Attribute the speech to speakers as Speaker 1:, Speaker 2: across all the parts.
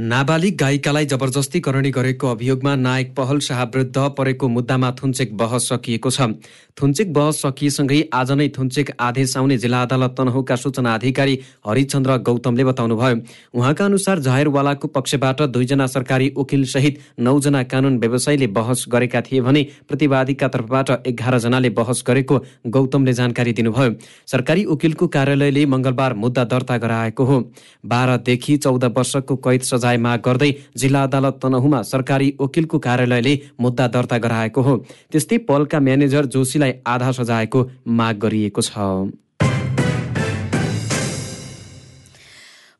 Speaker 1: नाबालिग गायिकालाई जबरजस्ती करणी गरेको अभियोगमा नायक पहल शाह विरुद्ध परेको मुद्दामा थुन्चेक बहस सकिएको छ। थुन्चेक बहस सकिएसँगै आज नै थुन्चेक आदेश आउने जिल्ला अदालत तनहुका सूचना अधिकारी हरिचन्द्र गौतमले बताउनुभयो। उहाँका अनुसार जाहेरवालाको पक्षबाट दुईजना सरकारी वकिल सहित नौजना कानुन व्यवसायीले बहस गरेका थिए भने प्रतिवादीका तर्फबाट एघारजनाले बहस गरेको गौतमले जानकारी दिनुभयो। सरकारी वकिलको कार्यालयले मङ्गलबार मुद्दा दर्ता गराएको हो। बाह्रदेखि चौध वर्षको कैद सजाय सजाय माग गर्दै जिल्ला अदालत तनहुमा सरकारी वकिलको कार्यालयले मुद्दा दर्ता गराएको हो। त्यस्तै पलका म्यानेजर जोशीलाई आधा सजायको माग गरिएको छ।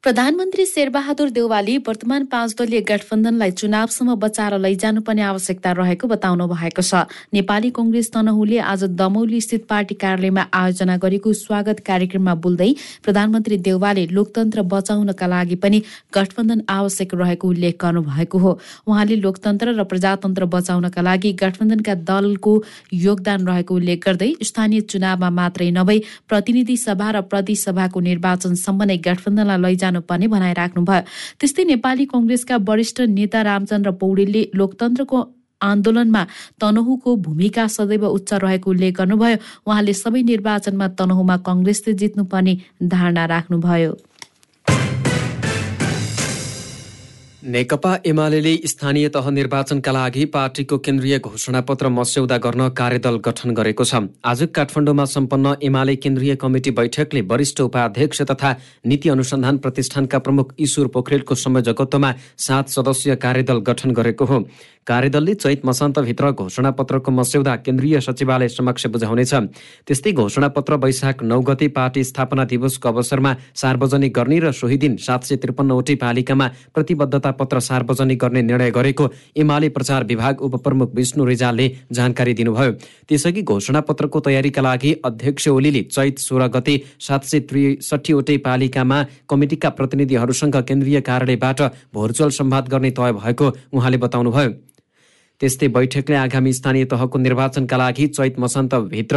Speaker 2: प्रधानमन्त्री शेरबहादुर देउवाली वर्तमान पाँच दलीय गठबन्धनलाई चुनावसम्म बचाएर लैजानुपर्ने आवश्यकता रहेको बताउनु भएको छ। नेपाली कंग्रेस तनहुले आज दमौली स्थित पार्टी कार्यालयमा आयोजना गरेको स्वागत कार्यक्रममा बोल्दै प्रधानमन्त्री देउवाले लोकतन्त्र बचाउनका लागि पनि गठबन्धन आवश्यक रहेको उल्लेख गर्नुभएको हो। उहाँले लोकतन्त्र र प्रजातन्त्र बचाउनका लागि गठबन्धनका दलको योगदान रहेको उल्लेख गर्दै स्थानीय चुनावमा मात्रै नभई प्रतिनिधि सभा र प्रतिसभाको निर्वाचनसम्म नै गठबन्धनलाई लैजान जानुपर्ने भनाइराख्नुभयो त्यस्तै नेपाली कङ्ग्रेसका वरिष्ठ नेता रामचन्द्र पौडेलले लोकतन्त्रको आन्दोलनमा तनहुको भूमिका सदैव उच्च रहेको उल्लेख गर्नुभयो। उहाँले सबै निर्वाचनमा तनहुमा कङ्ग्रेसले जित्नुपर्ने धारणा राख्नुभयो।
Speaker 1: नेकपा एमाले स्थानीय तह निर्वाचनका लागि पार्टीको केन्द्रीय घोषणापत्र मस्यौदा गर्न कार्यदल गठन गरेको छ। आज काठमाडौँमा सम्पन्न एमाले केन्द्रीय कमिटी बैठकले वरिष्ठ उपाध्यक्ष तथा नीति अनुसन्धान प्रतिष्ठानका प्रमुख ईश्वर पोखरेलको संयोजकत्वमा सात सदस्यीय कार्यदल गठन गरेको हो। कार्यदलले चैत मसान्तभित्र घोषणापत्रको मस्यौदा केन्द्रीय सचिवालय समक्ष बुझाउनेछ। त्यस्तै घोषणापत्र वैशाख नौ गते पार्टी स्थापना दिवसको अवसरमा सार्वजनिक गर्ने र सोही दिन सात सय त्रिपन्नवटै पालिकामा प्रतिबद्धता पत्र सार्वजनिक गर्ने निर्णय गरेको एमाले प्रचार विभाग उपप्रमुख विष्णु रिजालले जानकारी दिनुभयो। त्यसअघि घोषणापत्रको तयारीका लागि अध्यक्ष ओलीले चैत सोह्र गते सात सय त्रिसठीवटै पालिकामा कमिटिका प्रतिनिधिहरूसँग केन्द्रीय कार्यालयबाट भोर्चुअल सम्वाद गर्ने तय भएको उहाँले बताउनुभयो। त्यस्तै बैठकले आगामी स्थानीय तहको निर्वाचनका लागि चैत मसान्तभित्र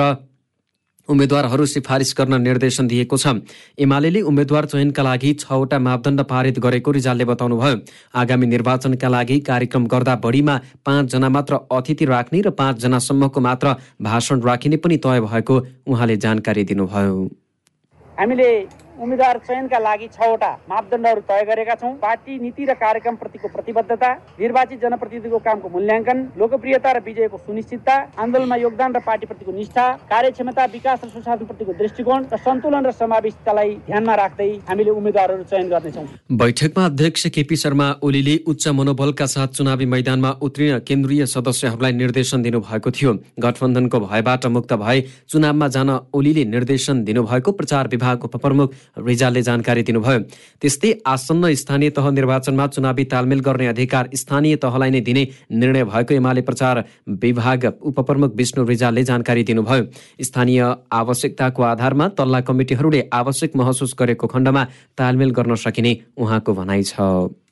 Speaker 1: उम्मेद्वारहरू सिफारिस गर्न निर्देशन दिएको छ। एमाले उम्मेद्वार चयनका लागि छवटा मापदण्ड पारित गरेको रिजालले बताउनुभयो। आगामी निर्वाचनका लागि कार्यक्रम गर्दा बढीमा पाँचजना मात्र अतिथि राख्ने र पाँचजनासम्मको मात्र भाषण राखिने पनि तय भएको उहाँले जानकारी दिनुभयो।
Speaker 3: हामीले उम्मेद्वार चयनका लागि छवटा मापदण्डहरू तय गरेका छौँ। पार्टी नीति र कार्यक्रम प्रतिको प्रतिबद्धता निर्वाचित जनप्रतिनिधिको कामको मूल्याङ्कन लोकप्रियता र विजयको सुनिश्चितता आन्दोलनमा योगदान र पार्टीप्रतिको निष्ठा कार्यक्षमता विकास र सुशासन प्रतिको दृष्टिकोण र सन्तुलन र समावेशितालाई ध्यानमा राख्दै हामीले उम्मेद्वारहरू चयन गर्नेछौँ।
Speaker 1: बैठकमा अध्यक्ष केपी शर्मा ओलीले उच्च मनोबलका साथ चुनावी मैदानमा उत्रिन केन्द्रीय सदस्यहरूलाई निर्देशन दिनुभएको थियो। गठबन्धनको भयबाट मुक्त भए चुनावमा जान ओलीले निर्देशन दिनुभएको प्रचार विभाग उपप्रमुख रिजालले जानकारी दिनुभयो। त्यस्तै आसन्न स्थानीय तह निर्वाचनमा चुनावी तालमेल गर्ने अधिकार स्थानीय तहलाई नै दिने निर्णय भएको एमाले प्रचार विभाग उपप्रमुख विष्णु रिजालले जानकारी दिनुभयो। स्थानीय आवश्यकताको आधारमा तल्ला कमिटीहरूले आवश्यक महसुस गरेको खण्डमा तालमेल गर्न सकिने उहाँको भनाइ छ।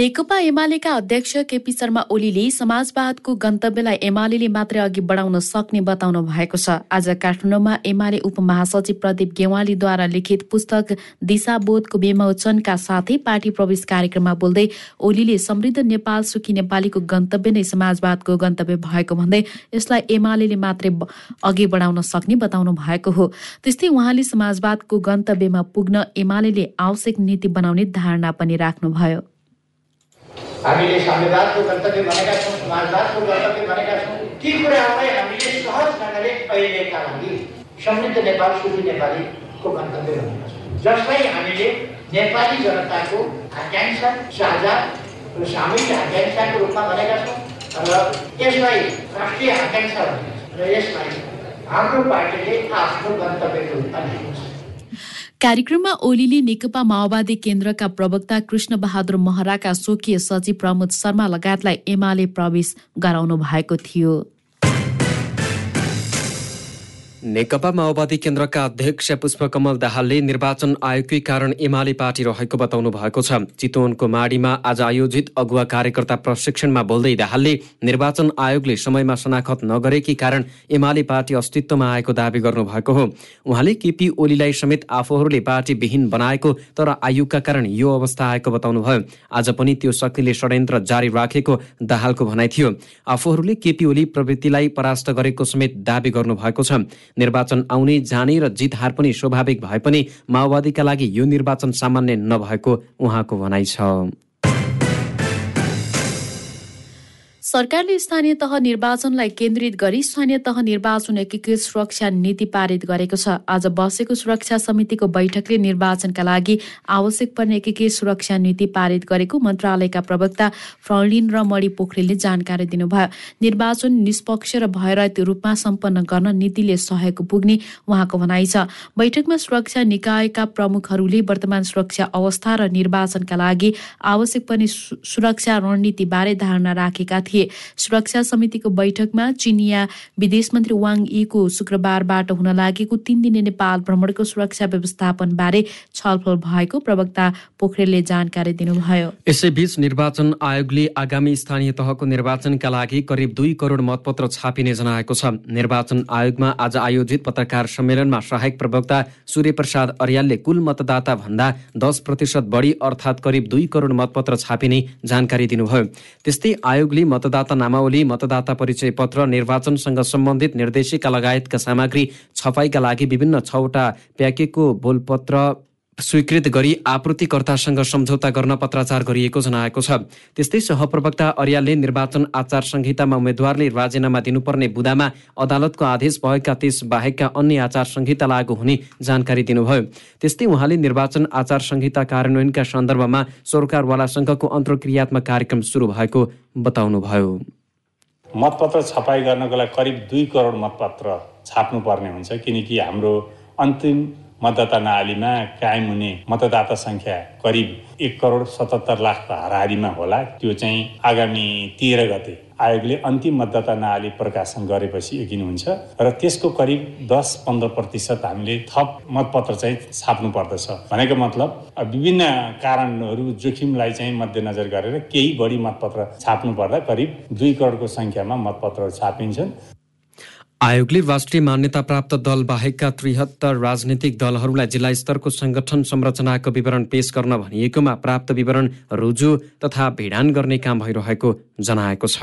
Speaker 2: नेकपा एमालेका अध्यक्ष केपी शर्मा ओलीले समाजवादको गन्तव्यलाई एमाले मात्रै अघि बढाउन सक्ने बताउनु भएको छ। आज काठमाडौँमा एमाले उपमहासचिव प्रदीप गेवालीद्वारा लिखित पुस्तक दिशाबोधको विमोचनका साथै पार्टी प्रवेश कार्यक्रममा बोल्दै ओलीले समृद्ध नेपाल सुखी नेपालीको गन्तव्य नै समाजवादको गन्तव्य भएको भन्दै यसलाई एमाले मात्रै अघि बढाउन सक्ने बताउनु भएको हो। त्यस्तै उहाँले समाजवादको गन्तव्यमा पुग्न एमाले आवश्यक नीति बनाउने धारणा पनि राख्नुभयो।
Speaker 4: हामीले संविधानको गन्तव्य भनेका छौँ समाजवादको गन्तव्य भनेका छौँ ती कुराहरूलाई हामीले सहज ढङ्गले अहिलेका लागि समृद्ध नेपाल सुखी नेपालीको गन्तव्य भनेका छौँ जसलाई हामीले नेपाली जनताको आकाङ्क्षा साझा र सामूहिक आकाङ्क्षाको रूपमा भनेका छौँ र यसलाई राष्ट्रिय आकाङ्क्षा भनेका छौँ र यसलाई हाम्रो पार्टीले आफ्नो गन्तव्यको रूपमा लिएको छ
Speaker 2: कार्यक्रममा ओलीले नेकपा माओवादी केन्द्रका प्रवक्ता कृष्ण बहादुर महराका स्वकीय सचिव प्रमोद शर्मा लगायतलाई एमाले प्रवेश गराउनु भएको थियो।
Speaker 1: नेकपा माओवादी केन्द्रका अध्यक्ष पुष्पकमल दाहालले निर्वाचन आयोगकै कारण एमाले पार्टी रहेको बताउनु भएको छ। चितवनको माडीमा आज आयोजित अगुवा कार्यकर्ता प्रशिक्षणमा बोल्दै दाहालले निर्वाचन आयोगले समयमा शनाखत नगरेकै कारण एमाले पार्टी अस्तित्वमा आएको दावी गर्नुभएको हो। उहाँले केपी ओलीलाई समेत आफूहरूले पार्टी विहीन बनाएको तर आयोगका कारण यो अवस्था आएको बताउनुभयो। आज पनि त्यो शक्तिले षड्यन्त्र जारी राखेको दाहालको भनाइ थियो। आफूहरूले केपी ओली प्रवृत्तिलाई परास्त गरेको समेत दावी गर्नुभएको छ। निर्वाचन आउने जाने र जित हार पनि स्वाभाविक भए पनि माओवादीका लागि यो निर्वाचन सामान्य नभएको उहाँको भनाइ छ।
Speaker 2: सरकारले स्थानीय तह निर्वाचनलाई केन्द्रित गरी स्थानीय तह निर्वाचन एकीकृत सुरक्षा नीति पारित गरेको छ। आज बसेको सुरक्षा समितिको बैठकले निर्वाचनका लागि आवश्यक पर्ने एकीकृत सुरक्षा नीति पारित गरेको मन्त्रालयका प्रवक्ता फ्रलिन र मणि पोखरेलले जानकारी दिनुभयो। निर्वाचन निष्पक्ष र भयरहित रूपमा सम्पन्न गर्न नीतिले सहयोग पुग्ने उहाँको भनाइ छ। बैठकमा सुरक्षा निकायका प्रमुखहरूले वर्तमान सुरक्षा अवस्था र निर्वाचनका लागि आवश्यक पर्ने सुरक्षा रणनीतिबारे धारणा राखेका थिए। सुरक्षा समितिको बैठकमा चिनिया विदेश मन्त्री वाङ यीको शुक्रबारबाट हुन लागेको तीन दिने नेपाल भ्रमणको सुरक्षा व्यवस्थापन बारे छलफल भएको प्रवक्ता पोखरेलले जानकारी दिनुभयो।
Speaker 1: यसैबीच निर्वाचन आयोगले आगामी स्थानीय तहको निर्वाचनका लागि करिब दुई करोड मतपत्र छापिने जनाएको छ। निर्वाचन आयोगमा आज आयोजित पत्रकार सम्मेलनमा सहायक प्रवक्ता सूर्य प्रसाद अर्यालले कुल मतदाता भन्दा दस प्रतिशत बढी अर्थात् करिब दुई करोड मतपत्र छापिने जानकारी दिनुभयो। त्यस्तै आयोगले मतदाता नामावली मतदाता परिचय पत्र निर्वाचनसँग सम्बन्धित निर्देशिका लगायतका सामग्री छपाईका लागि विभिन्न छवटा प्याकेको बोलपत्र स्वीकृत गरी आपूर्तिकर्तासँग सम्झौता गर्न पत्राचार गरिएको जनाएको छ। त्यस्तै सहप्रवक्ता अर्यालले निर्वाचन आचार संहितामा उम्मेद्वारले राजीनामा दिनुपर्ने बुदामा अदालतको आदेश भएका त्यस बाहेकका अन्य आचार संहिता लागू हुने जानकारी दिनुभयो। त्यस्तै उहाँले निर्वाचन आचार संहिता कार्यान्वयनका सन्दर्भमा सरकारवालासँगको अन्तर्क्रियात्मक कार्यक्रम सुरु भएको बताउनुभयो।
Speaker 5: मतपत्र छपाई गर्नको लागि करिब दुई करोड मतपत्र छाप्नुपर्ने हुन्छ किनकि हाम्रो अन्तिम मतदाता नालीमा कायम हुने मतदाता सङ्ख्या करिब एक करोड सतहत्तर लाख हाराहारीमा होला। त्यो चाहिँ आगामी तेह्र गते आयोगले अन्तिम मतदाता नाली प्रकाशन गरेपछि यकिन हुन्छ र त्यसको करिब दस पन्ध्र प्रतिशत हामीले थप मतपत्र चाहिँ छाप्नु पर्दछ। भनेको मतलब विभिन्न कारणहरू जोखिमलाई चाहिँ मध्यनजर गरेर केही बढी मतपत्र छाप्नु पर्दा करिब दुई करोडको सङ्ख्यामा मतपत्रहरू छापिन्छन्।
Speaker 1: आयोगले राष्ट्रिय मान्यता प्राप्त दल बाहेकका त्रिहत्तर राजनीतिक दलहरूलाई जिल्ला स्तरको संगठन संरचनाको विवरण पेश गर्न भनिएकोमा प्राप्त विवरण रुजु तथा भिडान गर्ने काम भइरहेको जनाएको छ।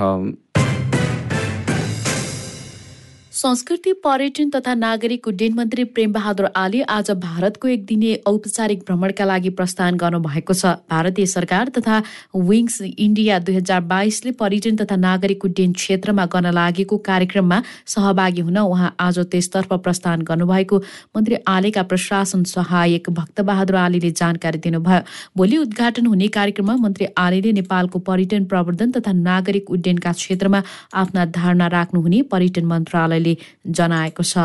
Speaker 2: संस्कृति पर्यटन तथा नागरिक उड्डयन मन्त्री प्रेमबहादुर आली आज भारतको एक दिने औपचारिक भ्रमणका लागि प्रस्थान गर्नुभएको छ। भारतीय सरकार तथा विङ्स इन्डिया दुई हजार बाइसले पर्यटन तथा नागरिक उड्डयन क्षेत्रमा गर्न लागेको कार्यक्रममा सहभागी हुन उहाँ आज त्यसतर्फ प्रस्थान गर्नुभएको। मन्त्री आलेका प्रशासन सहायक भक्तबहादुर आलीले जानकारी दिनुभयो। भोलि उद्घाटन हुने कार्यक्रममा मन्त्री आलीले नेपालको पर्यटन प्रवर्धन तथा नागरिक उड्डयनका क्षेत्रमा आफ्ना धारणा राख्नुहुने पर्यटन मन्त्रालयले जनाएको छ।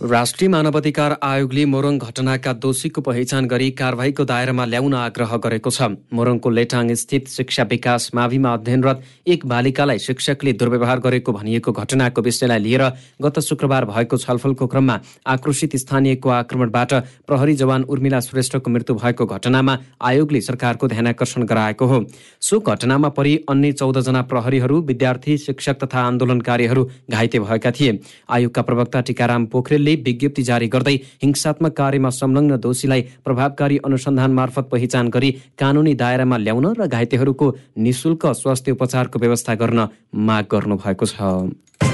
Speaker 1: राष्ट्रिय मानवाधिकार आयोगले मोरङ घटनाका दोषीको पहिचान गरी कारवाहीको दायरामा ल्याउन आग्रह गरेको छ। मोरङको लेटाङ स्थित शिक्षा विकास माविमा अध्ययनरत एक बालिकालाई शिक्षकले दुर्व्यवहार गरेको भनिएको घटनाको विषयलाई लिएर गत शुक्रबार भएको छलफलको क्रममा आक्रोशित स्थानीयको आक्रमणबाट प्रहरी जवान उर्मिला श्रेष्ठको मृत्यु भएको घटनामा आयोगले सरकारको ध्यानकर्षण गराएको हो। सो घटनामा परि अन्य चौधजना प्रहरीहरू विद्यार्थी शिक्षक तथा आन्दोलनकारीहरू घाइते भएका थिए। आयोगका प्रवक्ता टिकाराम पोखरेलले विज्ञप्ति जारी गर्दै हिंसात्मक कार्यमा संलग्न दोषीलाई प्रभावकारी अनुसन्धान मार्फत पहिचान गरी कानुनी दायरामा ल्याउन र घाइतेहरूको निशुल्क स्वास्थ्य उपचारको व्यवस्था गर्न माग गर्नुभएको छ।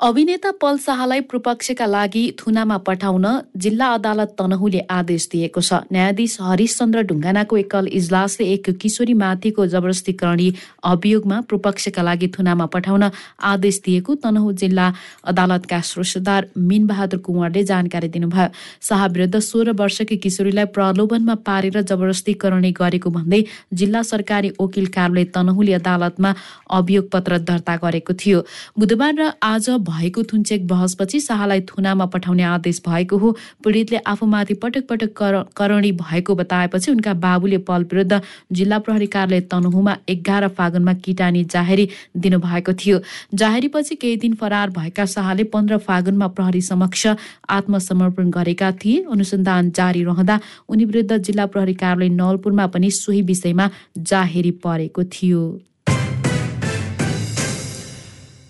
Speaker 2: अभिनेता पल शाहलाई प्रपक्षका लागि थुनामा पठाउन जिल्ला अदालत तनहुले आदेश दिएको छ। न्यायाधीश हरिशचन्द्र ढुङ्गानाको एकल इजलासले एक किशोरी माथिको जबरजस्तीकरणी अभियोगमा प्रपक्षका लागि थुनामा पठाउन आदेश दिएको तनहु जिल्ला अदालतका श्रोषदार मिनबहादुर कुँवरले जानकारी दिनुभयो। शाह विरुद्ध सोह्र वर्षकी किशोरीलाई प्रलोभनमा पारेर जबरजस्तीकरणी गरेको भन्दै जिल्ला सरकारी वकिल कार्यालय तनहुले अदालतमा अभियोग पत्र दर्ता गरेको थियो। बुधबार र आज भएको थुन्चेक बहसपछि शाहलाई थुनामा पठाउने आदेश भएको हो। पीडितले आफूमाथि पटक पटक करणी भएको बताएपछि उनका बाबुले पल विरुद्ध जिल्ला प्रहरी कार्यालय तनहुमा एघार फागुनमा किटानी जाहेरी दिनुभएको थियो। जाहेरीपछि केही दिन फरार भएका शाहले पन्ध्र फागुनमा प्रहरी समक्ष आत्मसमर्पण गरेका थिए। अनुसन्धान जारी रहँदा उनी विरुद्ध जिल्ला प्रहरी कार्यालय नवलपुरमा पनि सोही विषयमा जाहेरी परेको थियो।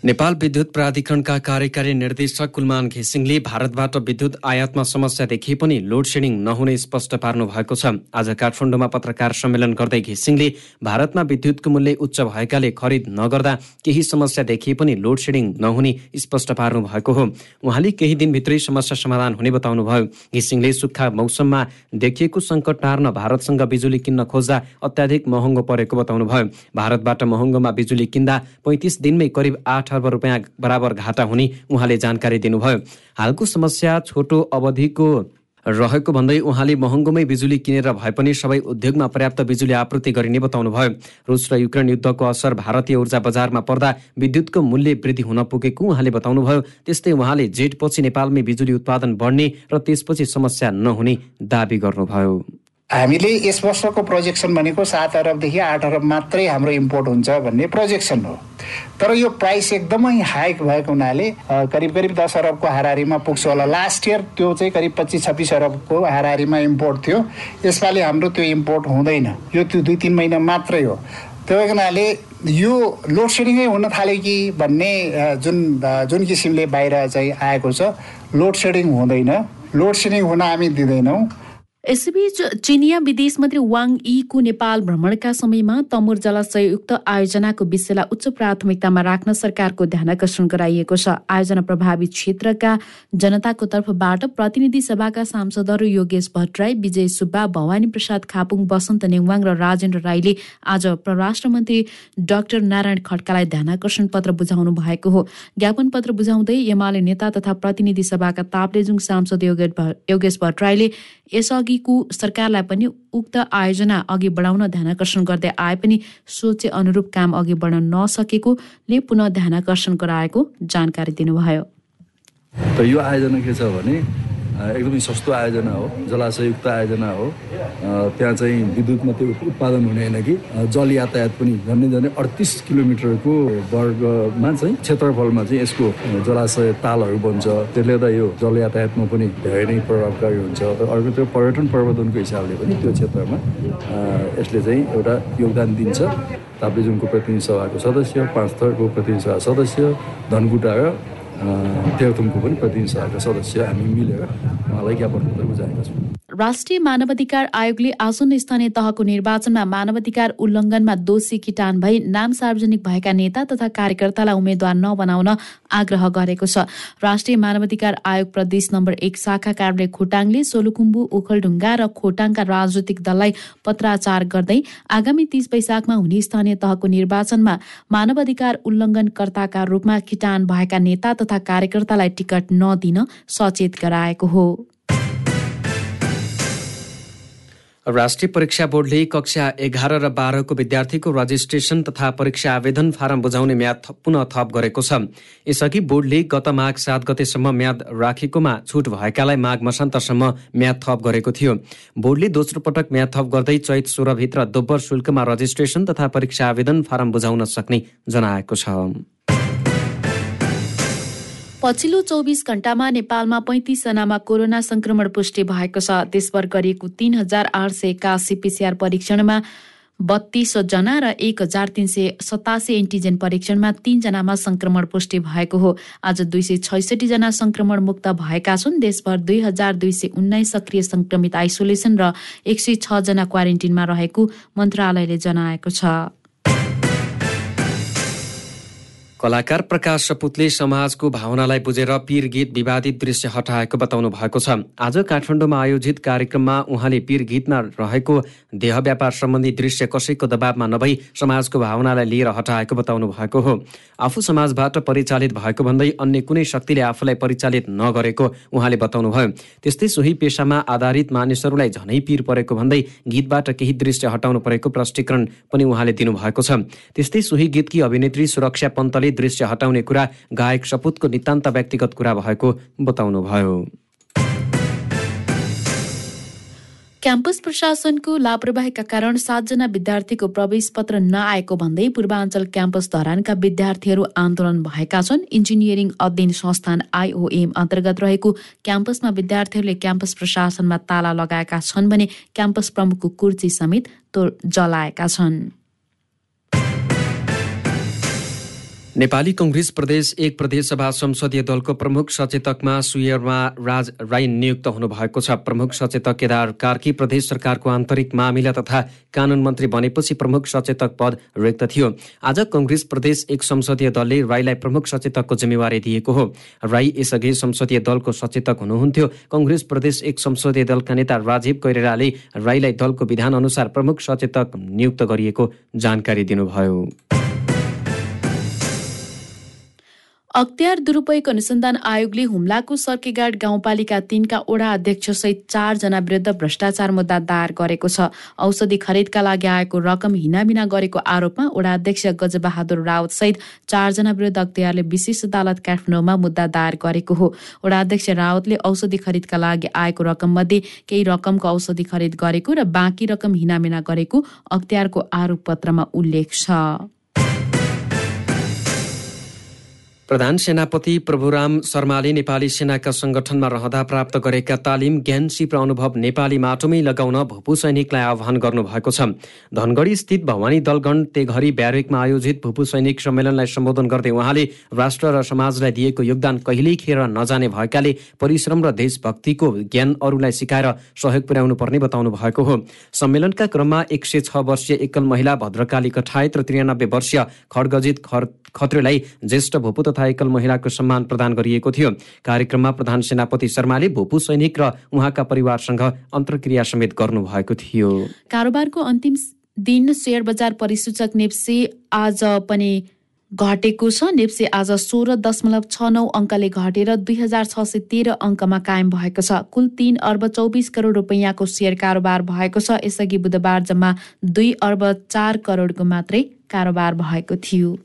Speaker 1: नेपाल विद्युत प्राधिकरणका कार्यकारी निर्देशक कुलमान घिसिङले भारतबाट विद्युत आयातमा समस्या देखिए पनि लोड सेडिङ नहुने स्पष्ट पार्नु भएको छ। आज काठमाडौँमा पत्रकार सम्मेलन गर्दै घिसिङले भारतमा विद्युतको मूल्य उच्च भएकाले खरिद नगर्दा केही समस्या देखिए पनि लोड सेडिङ नहुने स्पष्ट पार्नु भएको हो। उहाँले केही दिनभित्रै समस्या समाधान हुने बताउनुभयो। घिसिङले सुक्खा मौसममा देखिएको सङ्कट टार्न भारतसँग बिजुली किन्न खोज्दा अत्याधिक महँगो परेको बताउनुभयो। भारतबाट महँगोमा बिजुली किन्दा पैँतिस दिनमै करिब आठ अर्ब रुपियाँ बराबर घाटा हुने उहाँले जानकारी दिनुभयो। हालको समस्या छोटो अवधिको रहेको भन्दै उहाँले महँगोमै बिजुली किनेर भए पनि सबै उद्योगमा पर्याप्त बिजुली आपूर्ति गरिने बताउनुभयो। रुस र युक्रेन युद्धको असर भारतीय ऊर्जा बजारमा पर्दा विद्युतको मूल्य वृद्धि हुन पुगेको उहाँले बताउनुभयो। त्यस्तै उहाँले जेठपछि नेपालमै बिजुली उत्पादन बढ्ने र त्यसपछि समस्या नहुने दावी गर्नुभयो।
Speaker 4: हामीले यस वर्षको प्रोजेक्सन भनेको सात अरबदेखि आठ अरब मात्रै हाम्रो इम्पोर्ट हुन्छ भन्ने प्रोजेक्सन हो। तर यो प्राइस एकदमै हाइक भएको हुनाले करिब करिब दस अरबको हाराहारीमा पुग्छ होला। लास्ट इयर त्यो चाहिँ करिब पच्चिस छब्बिस अरबको हाराहारीमा इम्पोर्ट थियो। यसपालि हाम्रो त्यो इम्पोर्ट हुँदैन। यो त्यो दुई तिन महिना मात्रै हो। त्यो हुनाले यो लोड सेडिङै हुन थाल्यो कि भन्ने जुन जुन किसिमले बाहिर चाहिँ आएको छ लोड सेडिङ हुँदैन। लोड सेडिङ हुन हामी दिँदैनौँ।
Speaker 2: यसैबीच चिनिया विदेश मन्त्री वाङ यीको नेपाल भ्रमणका समयमा तमुर जलाशययुक्त आयोजनाको विषयलाई उच्च प्राथमिकतामा राख्न सरकारको ध्यान आकर्षण गराइएको छ। आयोजना प्रभावित क्षेत्रका जनताको तर्फबाट प्रतिनिधि सभाका सांसदहरू योगेश भट्टराई विजय सुब्बा भवानी प्रसाद खापुङ बसन्त नेङवाङ र राजेन्द्र राईले आज परराष्ट्र मन्त्री डाक्टर नारायण खड्कालाई ध्यान आकर्षण पत्र बुझाउनु भएको हो। ज्ञापन पत्र बुझाउँदै एमाले नेता तथा प्रतिनिधि सभाका ताप्लेजुङ सांसद योगेश भट्टराईले यसअघिको सरकारलाई पनि उक्त आयोजना अघि बढाउन ध्यानकर्षण गर्दै आए पनि सोचे अनुरूप काम अघि बढ्न नसकेकोले पुनः ध्यानकर्षण गराएको जानकारी दिनुभयो।
Speaker 6: त यो आयोजना के छ भने एकदमै सस्तो आयोजना हो जलाशययुक्त आयोजना हो। त्यहाँ चाहिँ विद्युत मात्रै उत्पादन हुने होइन कि। जल यातायात पनि झन्डै झन्डै अडतिस किलोमिटरको वर्गमा चाहिँ क्षेत्रफलमा चाहिँ यसको जलाशय तालहरू बन्छ। त्यसले गर्दा यो जल यातायातमा पनि धेरै नै प्रभावकारी हुन्छ। अर्को त्यो पर्यटन प्रवर्धनको हिसाबले पनि त्यो क्षेत्रमा यसले चाहिँ एउटा योगदान दिन्छ। ताप्लेजुङको प्रतिनिधि सभाको सदस्य पाँच थरको प्रतिनिधि सभा सदस्य धनकुटा र तेह्रथुमको पनि प्रतिनिधि सभाका सदस्य हामी मिलेर उहाँलाई ज्ञापन पत्र बुझाएका छौँ।
Speaker 2: राष्ट्रिय मानवाधिकार आयोगले आसन्न स्थानीय तहको निर्वाचनमा मानवाधिकार उल्लङ्घनमा दोषी किटान भई नाम सार्वजनिक भएका नेता तथा कार्यकर्तालाई उम्मेद्वार नबनाउन आग्रह गरेको छ। राष्ट्रिय मानवाधिकार आयोग प्रदेश नम्बर एक शाखा कार्यालय खोटाङले सोलुकुम्बु ओखलढुङ्गा र खोटाङका राजनैतिक दललाई पत्राचार गर्दै आगामी तीस वैशाखमा हुने स्थानीय तहको निर्वाचनमा मानवाधिकार उल्लङ्घनकर्ताका रूपमा किटान भएका नेता तथा कार्यकर्तालाई टिकट नदिन सचेत गराएको हो।
Speaker 1: राष्ट्रिय परीक्षा बोर्डले कक्षा एघार र बाह्रको विद्यार्थीको रजिस्ट्रेसन तथा परीक्षा आवेदन फारम बुझाउने म्याद पुनः थप गरेको छ। यसअघि बोर्डले गत माघ सात गतेसम्म म्याद राखेकोमा छुट भएकालाई माघ मसान्तसम्म म्याद थप गरेको थियो। बोर्डले दोस्रो पटक म्याद थप गर्दै चैत सोह्रभित्र दोब्बर शुल्कमा रजिस्ट्रेसन तथा परीक्षा आवेदन फारम बुझाउन सक्ने जनाएको छ।
Speaker 2: पछिल्लो चौबिस घण्टामा नेपालमा पैँतिसजनामा कोरोना संक्रमण पुष्टि भएको छ। देशभर गरिएको तीन हजार आठ सय एकासी पिसिआर परीक्षणमा बत्तीस जना र एक हजार तिन सय सतासी एन्टिजेन परीक्षणमा तीनजनामा संक्रमण पुष्टि भएको हो। आज दुई सय छैसठी जना संक्रमण मुक्त भएका छन्। देशभर दुई हजार दुई सय उन्नाइस सक्रिय संक्रमित आइसोलेसन र एक सय छजना क्वारेन्टिनमा रहेको मन्त्रालयले जनाएको छ।
Speaker 1: कलाकार प्रकाश सपुतले समाजको भावनालाई बुझेर पीर गीत विवादित दृश्य हटाएको बताउनु भएको छ। आज काठमाडौँमा आयोजित कार्यक्रममा उहाँले पीर गीतमा रहेको देह व्यापार सम्बन्धी दृश्य कसैको दबावमा नभई समाजको भावनालाई लिएर हटाएको बताउनु भएको हो। आफू समाजबाट परिचालित भएको भन्दै अन्य कुनै शक्तिले आफूलाई परिचालित नगरेको उहाँले बताउनुभयो। त्यस्तै सोही पेसामा आधारित मानिसहरूलाई झनै पीर परेको भन्दै गीतबाट केही दृश्य हटाउनु परेको प्रष्टीकरण पनि उहाँले दिनुभएको छ। त्यस्तै सोही गीतकी अभिनेत्री सुरक्षा पन्तले गर्दै दृश्य हटाउने कुरा गायक सपुतको नितान्त व्यक्तिगत कुरा भएको बताउनुभयो।
Speaker 2: क्याम्पस प्रशासनको लापरवाहीका कारण सातजना विद्यार्थीको प्रवेश पत्र नआएको भन्दै पूर्वाञ्चल क्याम्पस धरानका विद्यार्थीहरू आन्दोलन भएका छन्। इन्जिनियरिङ अध्ययन संस्थान आइओएम अन्तर्गत रहेको क्याम्पसमा विद्यार्थीहरूले क्याम्पस प्रशासनमा ताला लगाएका छन् भने क्याम्पस प्रमुखको कुर्ची समेत जलाएका छन्।
Speaker 1: नेपाली कङ्ग्रेस प्रदेश एक प्रदेशसभा संसदीय दलको प्रमुख सचेतकमा सुयरमा राज राई नियुक्त हुनुभएको छ। प्रमुख सचेतक केदार कार्की प्रदेश सरकारको आन्तरिक मामिला तथा कानुन मन्त्री बनेपछि प्रमुख सचेतक पद रिक्त थियो। आज कङ्ग्रेस प्रदेश एक संसदीय दलले राईलाई प्रमुख सचेतकको जिम्मेवारी दिएको हो। राई यसअघि संसदीय दलको सचेतक हुनुहुन्थ्यो। कङ्ग्रेस प्रदेश एक संसदीय दलका नेता राजीव कैरेलाले राईलाई दलको विधान अनुसार प्रमुख सचेतक नियुक्त गरिएको जानकारी दिनुभयो।
Speaker 2: अख्तियार दुरूपयोग अनुसन्धान आयोगले हुम्लाको सर्केगाड गाउँपालिका तीनका ओडा अध्यक्षसहित चारजना विरुद्ध भ्रष्टाचार मुद्दा दायर गरेको छ। औषधि खरिदका लागि आएको रकम हिनामिना गरेको आरोपमा ओडा अध्यक्ष गजबहादुर रावत सहित चारजना विरुद्ध अख्तियारले विशेष अदालत काठमाडौँमा मुद्दा दायर गरेको हो। ओडा अध्यक्ष रावतले औषधि खरिदका लागि आएको रकम मध्ये केही रकमको औषधि खरिद गरेको र बाँकी रकम हिनामिना गरेको अख्तियारको आरोप पत्रमा उल्लेख छ।
Speaker 1: प्रधान सेनापति प्रभुराम शर्माले नेपाली सेनाका संगठनमा रहँदा प्राप्त गरेका तालिम ज्ञान सिप र अनुभव नेपाली माटोमै लगाउन भूपू सैनिकलाई आह्वान गर्नुभएको छ। धनगढी स्थित भवानी दलगण तेघरी ब्यारेकमा आयोजित भूपू सैनिक सम्मेलनलाई सम्बोधन गर्दै उहाँले राष्ट्र र समाजलाई दिएको योगदान कहिल्यै खेर नजाने भएकाले परिश्रम र देशभक्तिको ज्ञान अरूलाई सिकाएर सहयोग पुर्याउनु पर्ने बताउनु भएको हो। सम्मेलनका क्रममा एक सय छ वर्षीय एकल महिला भद्रकाली कठायत र त्रियानब्बे वर्षीय खड्गजित खत्रेलाई ज्येष्ठ भूपू तथा एकल महिलाको सम्मान प्रदान गरिएको थियो। कार्यक्रममा प्रधान सेनापति शर्माले भूपू सैनिक र उहाँका परिवारसँग अन्तर्क्रिया समेत गर्नुभएको थियो।
Speaker 2: कारोबारको अन्तिम दिन सेयर बजार परिसूचक नेप्से आज पनि घटेको छ। नेप्से आज सोह्र दशमलव छ नौ अङ्कले घटेर दुई हजार छ सय तेह्र अङ्कमा कायम भएको छ। कुल तीन अर्ब चौबिस करोड रुपियाँको सेयर कारोबार भएको छ। यसअघि बुधबार जम्मा दुई अर्ब चार करोडको मात्रै कारोबार भएको थियो।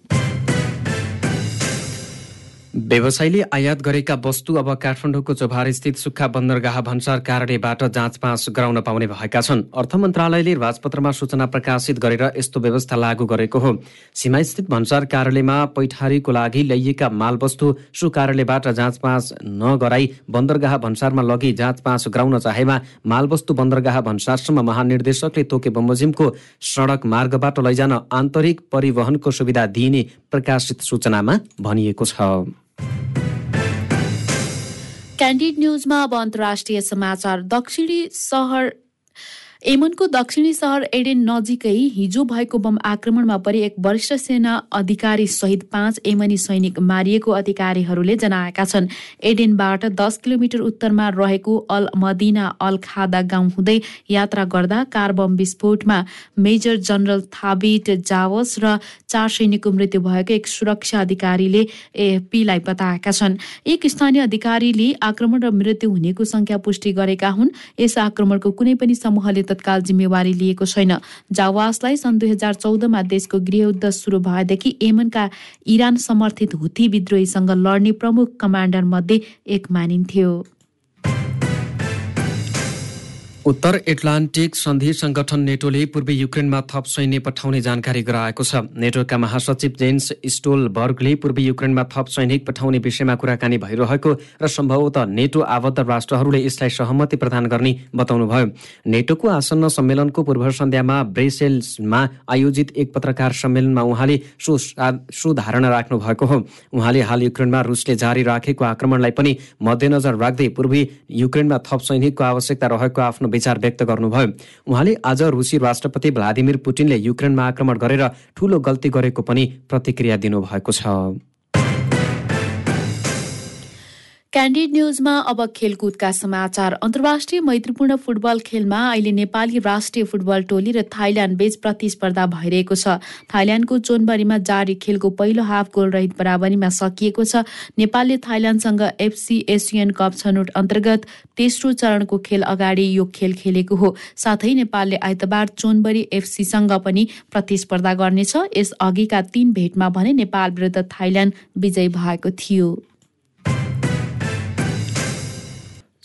Speaker 1: व्यवसायीले आयात गरेका वस्तु अब काठमाडौँको स्थित सुक्खा बन्दरगाह भन्सार कार्यालयबाट जाँच पाँच गराउन पाउने भएका छन्। अर्थ मन्त्रालयले राजपत्रमा सूचना प्रकाशित गरेर यस्तो व्यवस्था लागू गरेको हो। सीमास्थित भन्सार कार्यालयमा पैठारीको लागि ल्याइएका मालवस्तु सु कार्यालयबाट जाँच पाँच नगराई बन्दरगाह भन्सारमा लगी जाँच पाँच गराउन चाहेमा मालवस्तु बन्दरगाह भन्सारसम्म महानिर्देशकले तोके बमोजिमको सडक मार्गबाट लैजान आन्तरिक परिवहनको सुविधा दिइने प्रकाशित सूचनामा भनिएको छ।
Speaker 2: क्यान्डिड न्युजमा अब अन्तर्राष्ट्रिय समाचार दक्षिणी सहर एमनको दक्षिणी सहर एडेन नजिकै हिजो भएको बम आक्रमणमा परि एक वरिष्ठ सेना अधिकारी सहित पाँच एमनी सैनिक मारिएको अधिकारीहरूले जनाएका छन्। एडेनबाट दस किलोमिटर उत्तरमा रहेको अल मदिना अल खादा गाउँ हुँदै यात्रा गर्दा कार बम विस्फोटमा मेजर जनरल थाबिट जावस र चार सैनिकको मृत्यु भएको एक सुरक्षा अधिकारीले एएफपीलाई बताएका छन्। एक स्थानीय अधिकारीले आक्रमण र मृत्यु हुनेको संख्या पुष्टि गरेका हुन्। यस आक्रमणको कुनै पनि समूहले तत्काल जिम्मेवारी लिएको छैन। जावासलाई सन् दुई हजार चौधमा देशको गृहयुद्ध सुरु भएदेखि यमनका इरान समर्थित हुथी विद्रोहीसँग लड्ने प्रमुख कमान्डर मध्ये एक मानिन्थ्यो।
Speaker 1: उत्तर एटलान्टिक सन्धि संगठन नेटोले पूर्वी युक्रेनमा थप सैन्य पठाउने जानकारी गराएको छ। नेटोका महासचिव जेन्स स्टोलबर्गले पूर्वी युक्रेनमा थप सैनिक पठाउने विषयमा कुराकानी भइरहेको र सम्भवतः नेटो आबद्ध राष्ट्रहरूले यसलाई सहमति प्रदान गर्ने बताउनुभयो। नेटोको आसन्न सम्मेलनको पूर्व सन्ध्यामा ब्रेसेल्समा आयोजित एक पत्रकार सम्मेलनमा उहाँले सुधारणा राख्नु भएको हो। उहाँले हाल युक्रेनमा रुसले जारी राखेको आक्रमणलाई पनि मध्यनजर राख्दै पूर्वी युक्रेनमा थप सैनिकको आवश्यकता रहेको आफ्नो विचार व्यक्त गर्नुभयो। उहाँले आज रुसी राष्ट्रपति भ्लादिमिर पुटिनले युक्रेनमा आक्रमण गरेर ठूलो गल्ती गरेको पनि प्रतिक्रिया दिनुभएको छ।
Speaker 2: क्यान्डिड न्युजमा अब खेलकुदका समाचार। अन्तर्राष्ट्रिय मैत्रीपूर्ण फुटबल खेलमा अहिले नेपाली राष्ट्रिय फुटबल टोली र थाइल्याण्ड बीच प्रतिस्पर्धा भइरहेको छ। थाइल्याण्डको चोनबारीमा जारी खेलको पहिलो हाफ गोल रहित बराबरीमा सकिएको छ। नेपालले थाइल्याण्डसँग एफसी एसियन कप छनौट अन्तर्गत तेस्रो चरणको खेल अगाडि यो खेल खेलेको हो। साथै नेपालले आइतबार चोनबरी एफसीसँग पनि प्रतिस्पर्धा गर्नेछ। यस अघिका तीन भेटमा भने नेपाल विरुद्ध थाइल्याण्ड विजयी भएको थियो।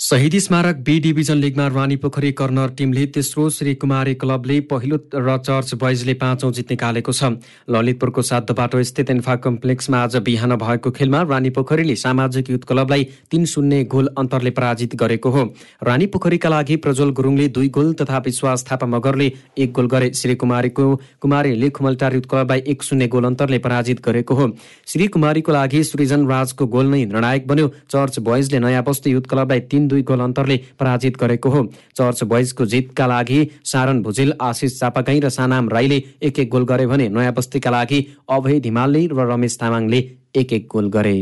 Speaker 1: शहीद स्मारक be division लिगमा Rani Pokhari corner टिमले तेस्रो श्री कुमारी क्लबले पहिलो र चर्च बोइजले पाँचौं जित निकालेको छ। ललितपुरको सात बाटो स्थित इन्फा कम्प्लेक्समा आज बिहान भएको खेलमा रानी पोखरीले सामाजिक युथ क्लबलाई तीन शून्य गोल अन्तरले पराजित गरेको हो। रानी पोखरीका लागि प्रज्वल गुरुङले दुई गोल तथा विश्वास थापा मगरले एक गोल गरे श्री कुमारीको कुमारीले खुमलटार युथ क्लबलाई एक शून्य गोल अन्तरले पराजित गरेको हो। श्री कुमारीको लागि सृजन राजको गोल नै निर्णायक बन्यो। चर्च बोइजले नयाँ बस्ती युथ क्लबलाई तीन दुई गोल अन्तरले पराजित गरेको हो। चर्च बोइजको जितका लागि सारन भुजेल आशिष चापागाई र सानाम राईले एक एक गोल गरे भने नयाँ बस्तीका लागि अभय धिमालले र रमेश तामाङले एक एक गोल गरे।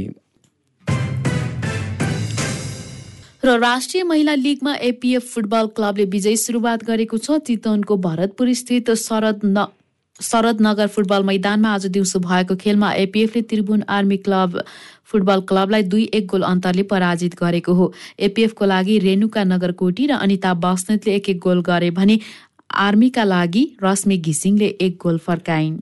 Speaker 2: र राष्ट्रिय महिला लिगमा एपिएफ फुटबल क्लबले विजय सुरुवात गरेको छ। चितवनको भरतपुर स्थित शरद शरद नगर फुटबल मैदानमा आज दिउँसो भएको खेलमा एपिएफले त्रिभुवन आर्मी क्लब फुटबल क्लबलाई दुई एक गोल अन्तरले पराजित गरेको हो। एपिएफको लागि रेणुका नगरकोटी र अनिता बस्नेतले एक एक गोल गरे भने आर्मीका लागि रश्मि घिसिङले एक गोल फर्काइन्।